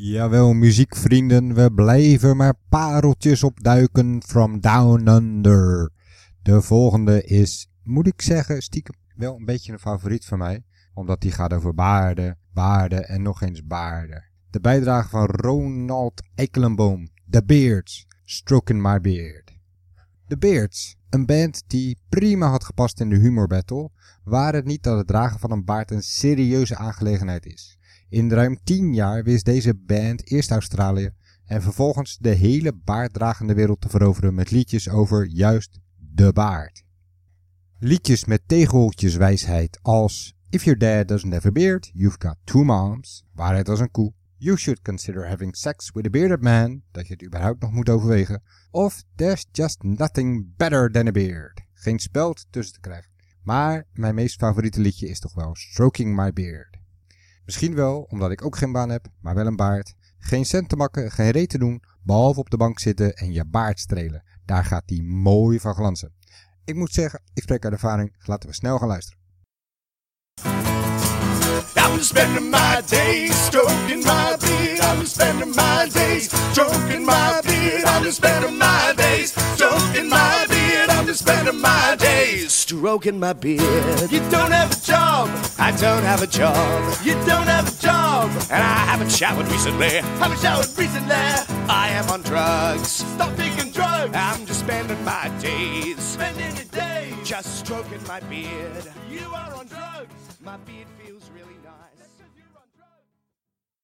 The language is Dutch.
Jawel, muziekvrienden, we blijven maar pareltjes opduiken from down under. De volgende is, moet ik zeggen, stiekem wel een beetje een favoriet van mij. Omdat die gaat over baarden, baarden en nog eens baarden. De bijdrage van Ronald Eikelenboom, The Beards, Stroking My Beard. The Beards, een band die prima had gepast in de humor battle, waar het niet dat het dragen van een baard een serieuze aangelegenheid is. In ruim 10 jaar wist deze band eerst Australië en vervolgens de hele baarddragende wereld te veroveren met liedjes over juist de baard. Liedjes met tegeltjeswijsheid als If your dad doesn't have a beard, you've got two moms, waarheid als een koe, You should consider having sex with a bearded man, dat je het überhaupt nog moet overwegen, of There's just nothing better than a beard. Geen speld tussen te krijgen. Maar mijn meest favoriete liedje is toch wel Stroking My Beard. Misschien wel omdat ik ook geen baan heb, maar wel een baard. Geen cent te makken, geen reet te doen, behalve op de bank zitten en je baard strelen. Daar gaat die mooi van glanzen. Ik moet zeggen, ik spreek uit ervaring. Laten we snel gaan luisteren. Spending my days stroking my beard. Spending my days my beard. Spending my days stroking my beard. Spending my days stroking my beard. You don't have. Don't have a job. You don't have a job. And I haven't showered recently. Haven't showered recently. I am on drugs. Stop taking drugs. I'm just spending my days. Spending the day. Just stroking my beard. You are on drugs. My beard feels really nice.